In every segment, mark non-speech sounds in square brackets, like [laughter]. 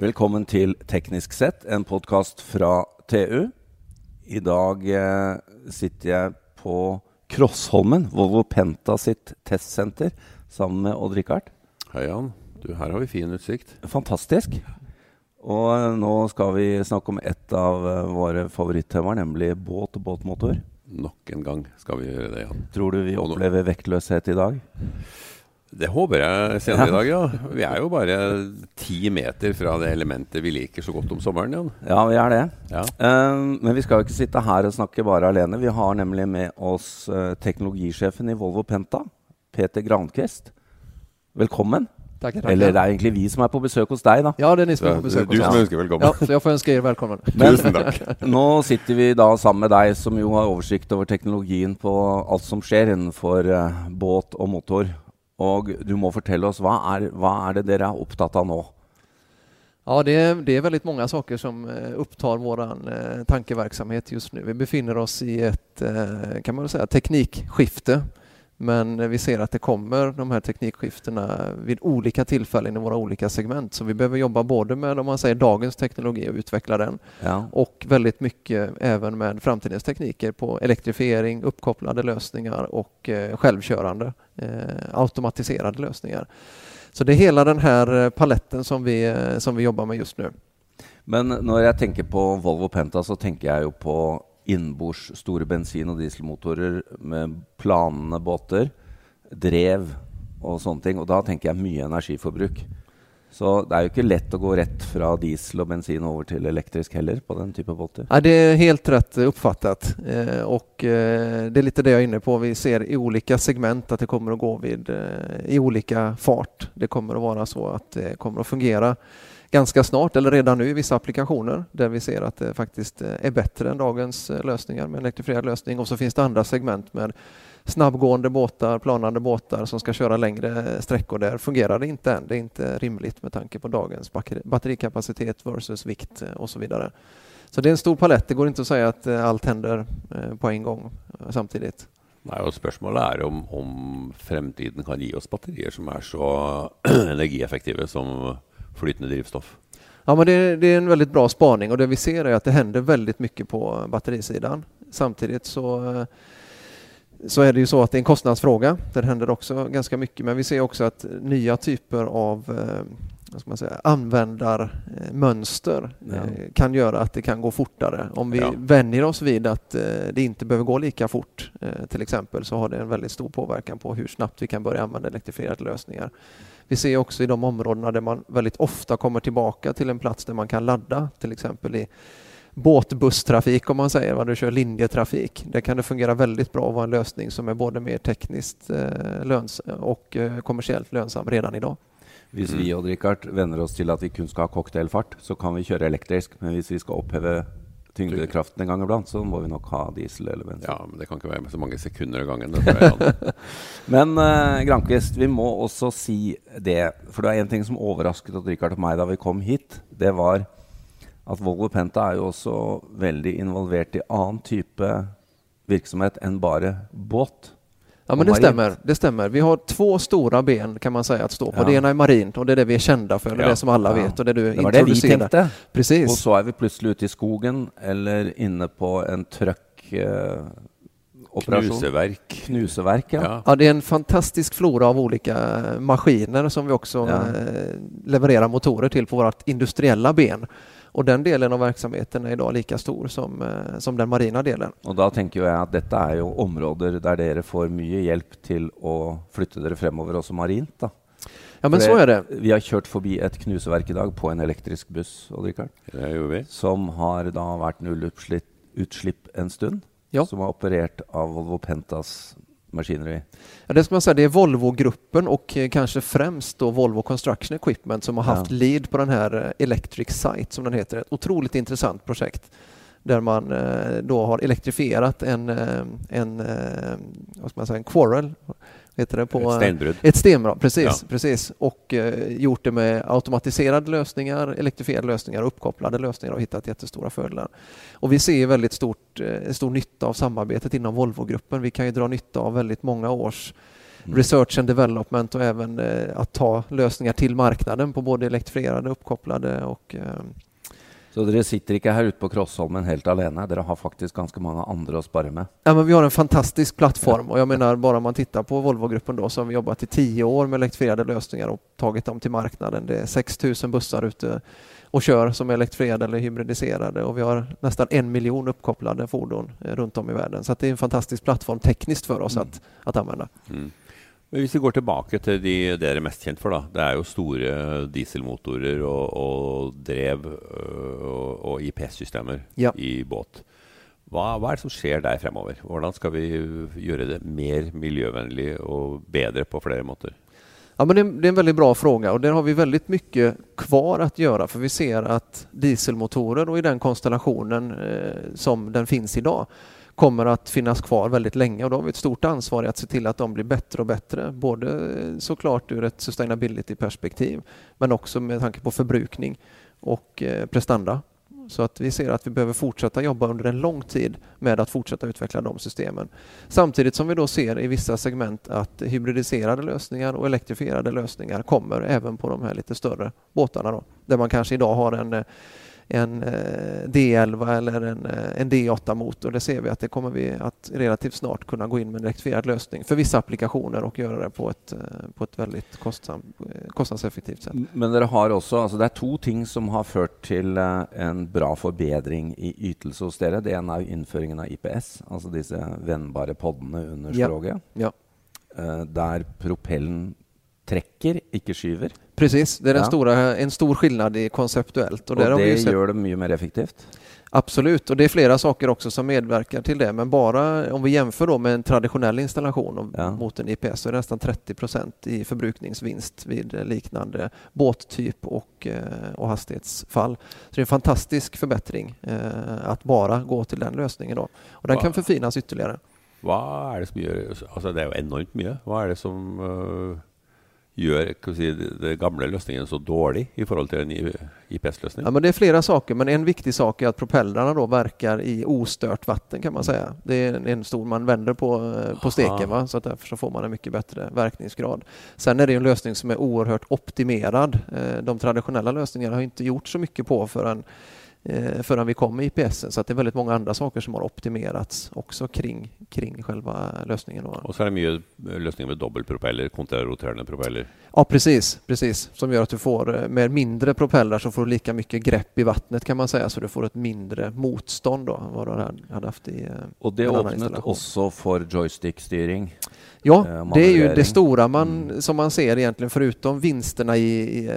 Velkommen til Teknisk sett, en podkast fra TU. I dag eh, sitter jeg på Krossholmen, Volvo Penta sitt testsenter, sammen med Odd-Rikard. Hei, Jan. Du, her har vi fin utsikt. Fantastisk. Og eh, nå skal vi snakke om et av eh, våre favorittemaer, nemlig båt og båtmotor. Nok en gang skal vi gjøre det, Jan. Tror du vi opplever vektløshet i dag? Det håper jeg senere i dag, ja. Vi er jo bare ti meter fra det elementet vi liker så godt om sommeren, Jan. Ja, vi er det. Ja. Eh, men vi skal jo ikke sitte her og snakke bare alene. Vi har nemlig med oss eh, teknologisjefen i Volvo Penta, Peter Grankvist. Velkommen. Tackar, tackar. Eller det er egentlig vi som er på besøk hos deg, da. Ja, det är ni som är på besök er du hos som oss. ønsker velkommen. Ja, så jag får önska er välkommen. Men [laughs] Tusen takk. nå sitter vi da sammen med deg, som jo har oversikt over teknologien på alt som skjer innenfor eh, båt og motor. Og du må fortelle oss, hva er, hva er det dere er opptatt av nå? Ja, det är, det är väldigt många saker som eh, upptar vår eh, tankeverksamhet just nu. Vi befinner oss i ett, eh, kan man säga, teknikskifte. Men vi ser att det kommer de här teknikskiftena vid olika tillfällen i våra olika segment. Så vi behöver jobba både med, om man säger dagens teknologi och utveckla den Ja. och väldigt mycket även med framtidens tekniker på elektrifiering, uppkopplade lösningar och eh, självkörande, eh, automatiserade lösningar. Så det är hela den här eh, paletten som vi, som vi jobbar med just nu. Men når jeg tenker på Volvo Penta, så tenker jeg jo på innbords store bensin- og dieselmotorer med planende båter, drev og sånne ting. Og da tenker jeg mye energiforbruk. Så det er jo ikke lett å gå rett fra diesel og bensin over till elektrisk heller på den typen båter. Ja, det är helt rätt uppfattat eh, och eh, det är lite det jag är inne på. Vi ser i olika segment att det kommer att gå vid, eh, i olika fart. Det kommer att vara så att det kommer att fungera ganska snart eller redan nu i vissa applikationer där vi ser att det faktiskt eh, är bättre än dagens eh, lösningar med elektrifierad lösning och så finns det andra segment med snabbgående båtar, planande båtar som ska köra längre eh, sträckor. Där fungerar det inte än. Det är inte rimligt med tanke på dagens batterikapacitet versus vikt och så vidare. Så det är en stor palett. Det går inte att säga att allt händer på en gång samtidigt. Nej, och Spørsmålet är om, om fremtiden kan ge oss batterier som är så [clears throat] energieffektiva som flytende drivstoff. Ja, men det, det är en väldigt bra spaning och det vi ser är att det händer väldigt mycket på batterisidan. Samtidigt så, eh, så är det ju så att det är en kostnadsfråga. Där händer också ganska mycket, men vi ser också att nya typer av eh, vad man säga, användarmönster Ja. eh, kan göra att det kan gå fortare. Om vi Ja. vänjer oss vid att det inte behöver gå lika fort till exempel så har det en väldigt stor påverkan på hur snabbt vi kan börja använda elektrifierade lösningar. Vi ser också i de områdena där man väldigt ofta kommer tillbaka till en plats där man kan ladda, till exempel i båtbusstrafik om man säger, vad du kör linjetrafik. Där kan det fungera väldigt bra att vara en lösning som är både mer tekniskt eh, och eh, kommersiellt lönsam redan idag. Mm. vi Odd Rikard, venner oss til at vi kun skal ha cocktailfart, så kan vi kjøre elektrisk. Men hvis vi skal oppheve tyngdekraften en gang iblant, så må vi nok ha diesel eller bensin. Ja, men Det kan ikke være med så mange sekunder av gangen. Jeg, Jan. Men uh, Grankvist, vi må også si det. For det er en ting som overrasket Rikard og meg da vi kom hit. Det var at Volvo Penta er jo også veldig involvert i annen type virksomhet enn bare båt. Ja, men Och det stämmer, det stämmer. Vi har två stora ben kan man säga att stå på. Ja. Det ena är marint och det är det vi är kända för, det är Ja. det som alla Ja. vet och det du Det var det vi. Og Precis. så er vi plutselig ute i skogen eller inne på en trøkkoperasjon. Knuseverk. Knuseverk, ja. Ja. Ja, det är en fantastisk flora av olika maskiner som vi också Ja. eh, levererar motorer till på vårt industriella ben. Och den delen av verksamheten är idag lika stor som, eh, som den marina delen. Og da tenker jo jeg at dette er jo områder der dere får mye hjelp til å flytte dere fremover, også marint. da. Ja, men så är det. Vi har kjørt forbi et knuseverk i dag på en elektrisk buss, Odd Rikard, Det gjorde vi. som har da vært nullutslipp utslipp en stund. Ja. Som er operert av Volvo Pentas maskineri. Ja, det ska man säga, det är Volvo-gruppen och eh, kanske främst då Volvo Construction Equipment som har haft Ja. lead på den här eh, Electric Site som den heter. Ett otroligt intressant projekt där man eh, då har elektrifierat en, en, vad ska man säga, en quarrel, heter det på... Steinbrudd. Ett stenbrott, precis, Ja. precis. Och eh, gjort det med automatiserade lösningar, elektrifierade lösningar uppkopplade lösningar och hittat jättestora fördelar. Och vi ser väldigt stort, eh, stor nytta av samarbetet inom Volvo-gruppen. Vi kan ju dra nytta av väldigt många års mm. research and development och även eh, att ta lösningar till marknaden på både elektrifierade, uppkopplade och eh, så dere sitter inte här ute på Krossholmen helt alene, dere har faktiskt ganska många andra att spara med? Ja, men vi har en fantastisk plattform och jag menar bara om man tittar på Volvogruppen då så har vi jobbat i tio år med elektrifierade lösningar och tagit dem till marknaden. Det är 6 000 bussar ute och kör som är elektrifierade eller hybridiserade och vi har nästan en miljon uppkopplade fordon eh, runt om i världen. Så det är en fantastisk plattform tekniskt för oss mm. att, att använda. Mm. Men hvis vi går tilbake til de dere er mest kjent for, da. Det er jo store dieselmotorer og, og drev øh, og, og IPS-systemer ja. i båt. Hva, hva, er det som skjer der fremover? Hvordan skal vi gjøre det mer miljövänlig och bättre på flera måter? Ja, men det, är, det är en väldigt bra fråga och där har vi väldigt mycket kvar att göra för vi ser att dieselmotorer och i den konstellationen eh, som den finns idag kommer att finnas kvar väldigt länge och då har vi ett stort ansvar i att se till att de blir bättre och bättre. Både såklart ur ett sustainability-perspektiv men också med tanke på förbrukning och eh, prestanda. Så att vi ser att vi behöver fortsätta jobba under en lång tid med att fortsätta utveckla de systemen. Samtidigt som vi då ser i vissa segment att hybridiserade lösningar och elektrifierade lösningar kommer även på de här lite större båtarna då, där man kanske idag har en eh, en eh, D11 eller en, eh, en D8-motor. Det ser vi att det kommer vi att relativt snart kunna gå in med en elektrifierad lösning för vissa applikationer och göra det på ett, eh, på ett väldigt kostsam, kostnadseffektivt sätt. Men det har också, alltså det är två ting som har fört till en bra förbättring i ytelse hos er. Det ena är införingen av IPS, alltså dessa vändbara poddarna under skroget. Ja. Ja. Där propellen träcker, icke skyver. Precis, det är ja. stora, en stor skillnad i konceptuellt. Och, och det gör det mycket mer effektivt? Absolut, och det är flera saker också som medverkar till det. Men bara om vi jämför då med en traditionell installation ja. mot en IPS så är det nästan 30 procent i förbrukningsvinst vid liknande båttyp och, eh, och hastighetsfall. Så det är en fantastisk förbättring eh, att bara gå till den lösningen. Då. Och den Va? kan förfinas ytterligare. Vad är det som gör, alltså det är enormt mycket. Vad är det som si, den gamla lösningen så dålig i förhållande till en IPS-lösning? Ja, men det är flera saker, men en viktig sak är att propellrarna då verkar i ostört vatten kan man säga. Det är en stor man vänder på, på steken, va? så att därför så får man en mycket bättre verkningsgrad. Sen är det en lösning som är oerhört optimerad. Eh, de traditionella lösningarna har inte gjort så mycket på förrän eh, förrän vi kom med IPS. Så att det är väldigt många andra saker som har optimerats också kring, kring själva lösningen. Och så är det mycket lösningar med dubbelpropeller kontra roterande propeller. Ja, precis, precis. Som gör att du får eh, med mindre propellrar så får du lika mycket grepp i vattnet kan man säga, så du får ett mindre motstånd då, vad du hade haft i eh, Och det öppnade också för joystickstyrning? Ja, eh, det är ju det stora man, mm. som man ser egentligen, förutom vinsterna i, i,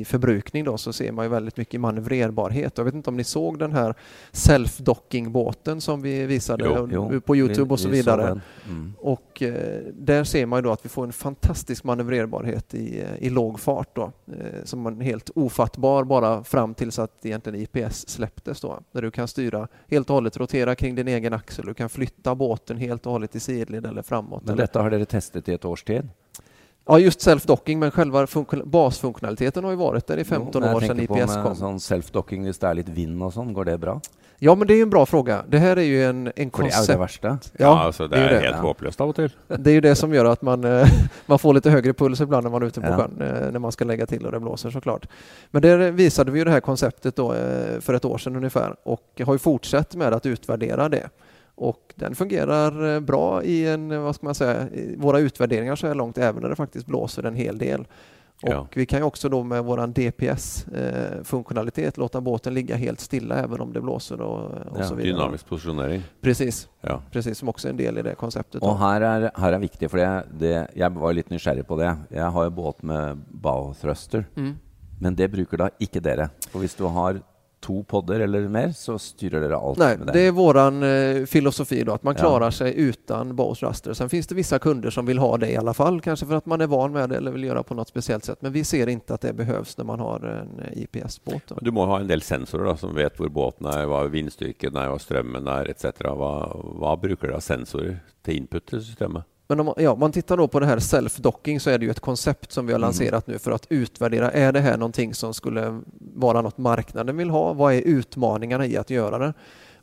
i, förbrukning då, så ser man ju väldigt mycket manövrerbarhet. Jag vet inte om ni såg den här self-docking-båten som vi visade jo, jo. på Youtube och så vidare. Mm. Och eh, där ser man ju då att vi får en fantastisk manövrerbarhet i, i låg fart då, eh, som är helt ofattbar bara fram tills att egentligen IPS släpptes då, där du kan styra helt och hållet, rotera kring din egen axel, du kan flytta båten helt och hållet i sidled eller framåt. Men detta har dere testat i ett års tid? Ja, just self-docking, men själva basfunktionaliteten har ju varit där i 15 jo, år sedan IPS kom. Sån self-docking, om det är lite vind och sånt, går det bra? Ja, men det är en bra fråga. Det här är ju en, en koncept... det är det värsta. Ja, ja alltså det, det är, är helt hopplöst av och till. [laughs] Det är ju det som gör att man, eh, [laughs] man får lite högre puls ibland när man är ute på ja. sjön, eh, när man ska lägga till och det blåser såklart. Men där visade vi ju det här konceptet då eh, för ett år sedan ungefär och har ju fortsatt med att utvärdera det. Och den fungerar bra i en, vad ska man säga, våra utvärderingar så här långt, även när det faktiskt blåser en hel del. Och ja. vi kan ju också då med våran DPS-funktionalitet eh, låta båten ligga helt stilla även om det blåser och, och ja, så vidare. Dynamisk positionering. Precis, ja. precis som också är en del i det konceptet. Och här är, här är viktigt, för det, det, jag var lite nyfiken på det. Jag har ju båt med bow thruster, mm. men det brukar då icke dere. Och om du har två poddar eller mer så styrer dere allt Nej, med det. det är våran eh, filosofi då, att man klarar ja. sig utan Bose Raster. Sen finns det vissa kunder som vill ha det i alla fall, kanske för att man är van med det eller vill göra på något speciellt sätt. Men vi ser inte att det behövs när man har en eh, IPS-båt. Du måste ha en del sensorer då, som vet var båten är, vad vindstyrkan är, vad strömmen är etc. Vad, vad brukar du ha sensorer till input till systemet? Men om ja, man tittar då på det här self-docking så är det ju ett koncept som vi har mm. lanserat nu för att utvärdera. Är det här någonting som skulle vara något marknaden vill ha? Vad är utmaningarna i att göra det?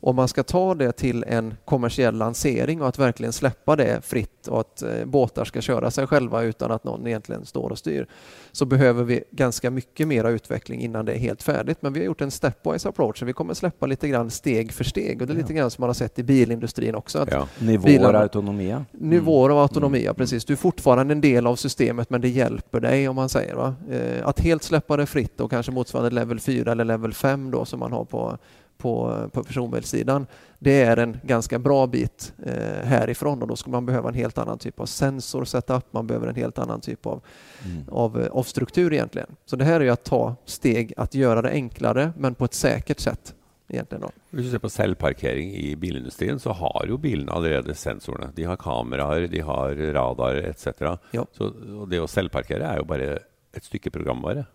Om man ska ta det till en kommersiell lansering och att verkligen släppa det fritt och att eh, båtar ska köra sig själva utan att någon egentligen står och styr så behöver vi ganska mycket mera utveckling innan det är helt färdigt. Men vi har gjort en stepwise approach och vi kommer släppa lite grann steg för steg och det är lite grann som man har sett i bilindustrin också. Att ja. Nivåer av autonomi. Nivåer av autonomi, mm. precis. Du är fortfarande en del av systemet men det hjälper dig om man säger. Va? Eh, att helt släppa det fritt och kanske motsvarande level 4 eller level 5 då som man har på på, på personbilssidan, det är en ganska bra bit eh, härifrån och då skulle man behöva en helt annan typ av sensor setup, man behöver en helt annan typ av, mm. av, av struktur egentligen. Så det här är ju att ta steg att göra det enklare men på ett säkert sätt. Egentligen då. Hvis du ser på selvparkering i bilindustrin, så har jo bilene allerede sensorene. De har kameraer, de har radar etc. Ja. Så, det å selvparkere er jo bare ett stycke programvara?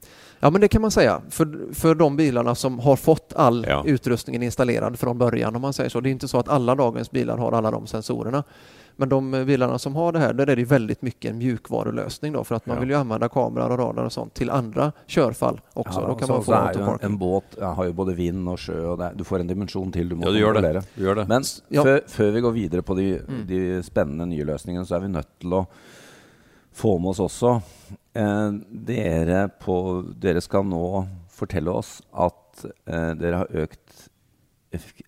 Ja, men det kan man säga. För, för de bilarna som har fått all ja. utrustningen installerad från början, om man säger så. Det är inte så att alla dagens bilar har alla de sensorerna. Men de bilarna som har det här, där är det väldigt mycket en mjukvarulösning då, för att man ja. vill ju använda kameror och radar och sånt till andra körfall också. Ja, då kan man få en, en båt har ju både vind och sjö och det, du får en dimension till. Du måste ja, du gör det. Du gör det. Men ja. för, för vi går vidare på de, mm. de spännande nya lösningarna så är vi nödt till att få med oss också Eh, dere, på, dere, skal nå fortelle oss at eh, dere har økt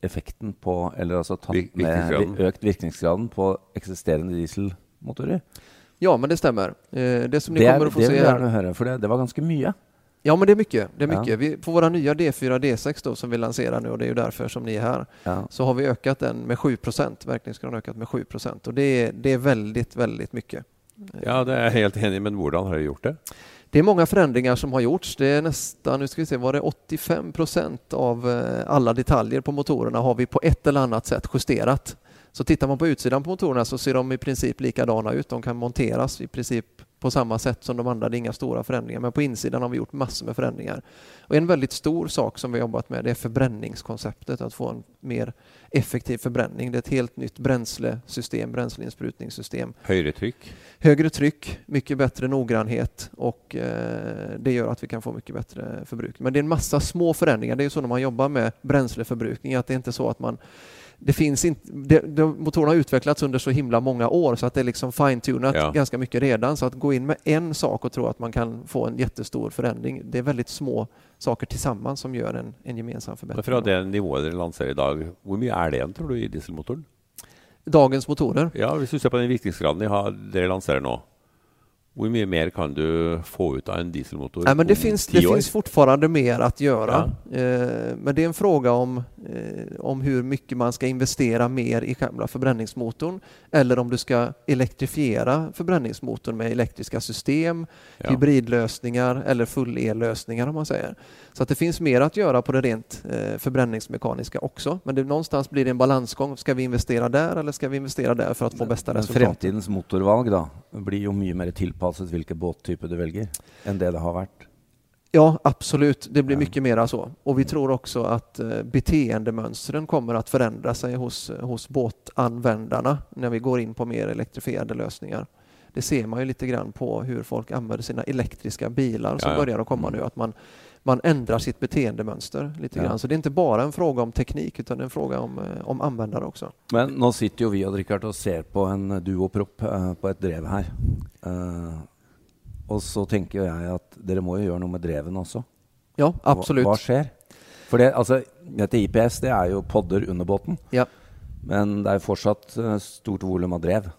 effekten på Eller altså tatt med økt virkningsgraden på eksisterende dieselmotorer. Ja, men det stämmer. Eh, det som ni det, kommer att få det se gärna höra, för det, det var ganska mycket. Ja, men det är mycket. Det är mycket. Ja. Vi, på våra nya D4 D6 då, som vi lanserar nu och det är ju därför som ni är här, ja. så har vi ökat den med 7 procent. Verkningsgraden har ökat med 7 procent och det är, det är väldigt, väldigt mycket. Ja, det är jag helt enig men hur har du gjort det? Det är många förändringar som har gjorts. Det är nästan, nu ska vi se, var det 85 procent av eh, alla detaljer på motorerna har vi på ett eller annat sätt justerat. Så tittar man på utsidan på motorerna så ser de i princip likadana ut. De kan monteras i princip på samma sätt som de andra. Det är inga stora förändringar, men på insidan har vi gjort massor med förändringar. Och en väldigt stor sak som vi jobbat med är förbränningskonceptet, att få en mer effektiv förbränning. Det är ett helt nytt bränslesystem, bränsleinsprutningssystem. Högre tryck? Högre tryck, mycket bättre noggrannhet och eh, det gör att vi kan få mycket bättre förbrukning. Men det är en massa små förändringar. Det är ju så när man jobbar med bränsleförbrukning att det är inte så att man det finns inte, det, det, motorerna har utvecklats under så himla många år så att det är liksom fine-tunat ja. ganska mycket redan. Så att gå in med en sak och tro att man kan få en jättestor förändring, det är väldigt små saker tillsammans som gör en, en gemensam förbättring. Från det nivået ni lanserar idag, hur mycket är det tror du i dieselmotorn? Dagens motorer? Ja, om du ser på den viktighetsgraden ni har, det lanserar nu. Hur mycket mer kan du få ut av en dieselmotor? Ja, men det finns, det finns fortfarande mer att göra. Ja. Eh, men det är en fråga om, eh, om hur mycket man ska investera mer i själva förbränningsmotorn eller om du ska elektrifiera förbränningsmotorn med elektriska system, ja. hybridlösningar eller fullellösningar om man säger. Så att det finns mer att göra på det rent eh, förbränningsmekaniska också. Men det, någonstans blir det en balansgång. Ska vi investera där eller ska vi investera där för att få bästa resultat? Framtidens motorvalg då blir ju mycket mer tillpassat vilken båttyp du väljer än det det har varit. Ja, absolut. Det blir mycket mera så. Och vi tror också att eh, beteendemönstren kommer att förändra sig hos, hos båtanvändarna när vi går in på mer elektrifierade lösningar. Det ser man ju lite grann på hur folk använder sina elektriska bilar som ja, ja. börjar att komma mm. nu. Att man man ändrar sitt beteendemönster lite ja. grann. Så det är inte bara en fråga om teknik utan en fråga om, eh, om användare också. Men nu sitter ju vi och Richard och ser på en duoprop uh, på ett drev här. Uh, och så tänker jag att dere må ju göra något med dreven också. Ja, absolut. Vad sker? För det, alltså, detta IPS det är ju podder under båten. Ja. Men det är fortsatt stort volym av drev.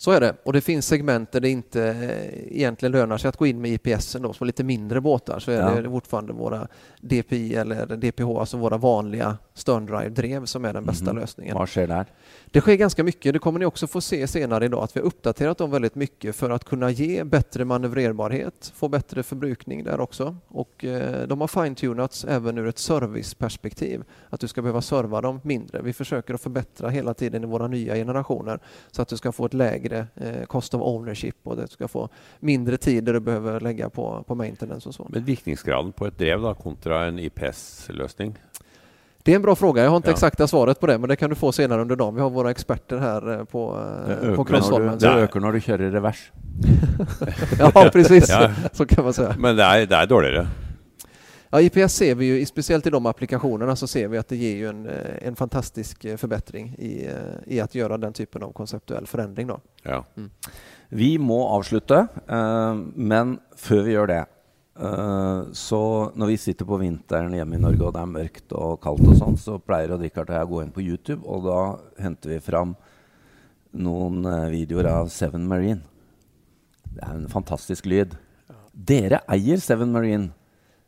Så är det. Och det finns segment där det inte eh, egentligen lönar sig att gå in med IPS då, som lite mindre båtar så är ja. det fortfarande våra DPI eller DPH, alltså våra vanliga Sterndrive-drev som är den bästa mm. lösningen. Vad sker där? Det sker ganska mycket. Det kommer ni också få se senare idag att vi har uppdaterat dem väldigt mycket för att kunna ge bättre manövrerbarhet, få bättre förbrukning där också. Och eh, de har fine-tunats även ur ett serviceperspektiv, att du ska behöva serva dem mindre. Vi försöker att förbättra hela tiden i våra nya generationer så att du ska få ett lägre eh, cost of ownership och du ska få mindre tid där du behöver lägga på, på maintenance och så. Men virkningsgraden på ett drev då, kontra en IPS-lösning? Det är en bra fråga. Jag har inte ja. exakta svaret på det, men det kan du få senare under dagen. Vi har våra experter här eh, på, det på Crossholmen. Det ökar när du kör i revers. [laughs] ja, precis. ja. Så kan man säga. Men det är, det är dåligare. Ja, IPS ser vi ju, speciellt i de applikationerna, så ser vi att det ger ju en, eh, en fantastisk eh, förbättring i, eh, i att göra den typen av konceptuell förändring. Då. Ja. Mm. Vi må avslutte, men før vi gjør det så når vi sitter på vinteren hjemme i Norge og det er mørkt og kaldt, og sånn, så pleier Richard og jeg å gå inn på YouTube, og da henter vi fram noen videoer av Seven Marine. Det er en fantastisk lyd. Dere eier Seven Marine.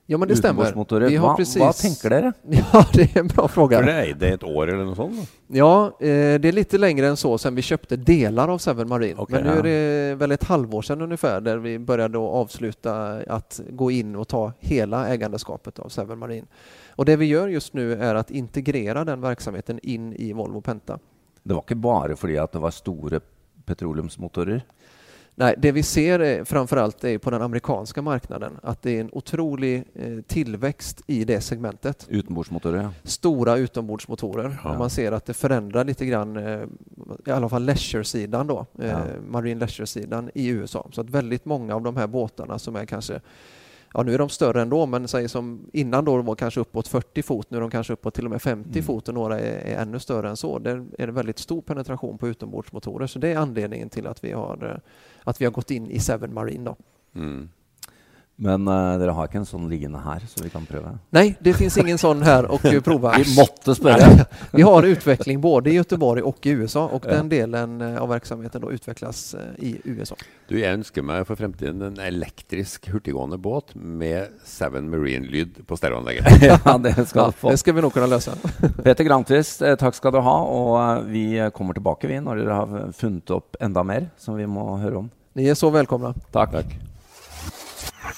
Ja, men det stämmer. Vi har precis... Vad tänker dere? [laughs] Ja, det är en bra fråga. För det är det ett år eller något sånt? Ja, eh, det är lite längre än så sen vi köpte delar av Seven Marine. Okay, men nu är det väl ett halvår sedan ungefär där vi började avsluta att gå in och ta hela ägandeskapet av Seven Marine. Och det vi gör just nu är att integrera den verksamheten in i Volvo Penta. Det var inte bara för att det var stora petroleumsmotorer? Nej, det vi ser är, framförallt är på den amerikanska marknaden att det är en otrolig eh, tillväxt i det segmentet. Utombordsmotorer, ja. Stora utombordsmotorer. Ja. Man ser att det förändrar lite grann, eh, i alla fall leisure-sidan då, eh, ja. marine leisure-sidan i USA. Så att väldigt många av de här båtarna som är kanske ja nu är de större ändå, men säg som innan då de var kanske uppåt 40 fot, nu är de kanske uppåt till och med 50 mm. fot och några är, är, ännu större än så. Det är en väldigt stor penetration på utombordsmotorer, så det är anledningen till att vi har, eh, att vi har gått in i Seven Marine. Då. Mm. Men uh, dere har inte en sån liggande här så vi kan pröva? Nej, det finns ingen sån här och prova. [laughs] vi måste spela. vi har utveckling både i Göteborg och i USA och ja. den delen eh, av verksamheten då utvecklas eh, i USA. Du, jag önskar mig för framtiden en elektrisk hurtiggående båt med Seven Marine-lyd på stereoanlägget. [laughs] ja, det ska, ja, det ska vi nog kunna lösa. [laughs] Peter Granqvist, tack ska du ha och vi kommer tillbaka vi när du har funnit upp ända mer som vi må höra om. Ni är så välkomna. Tack. tack. You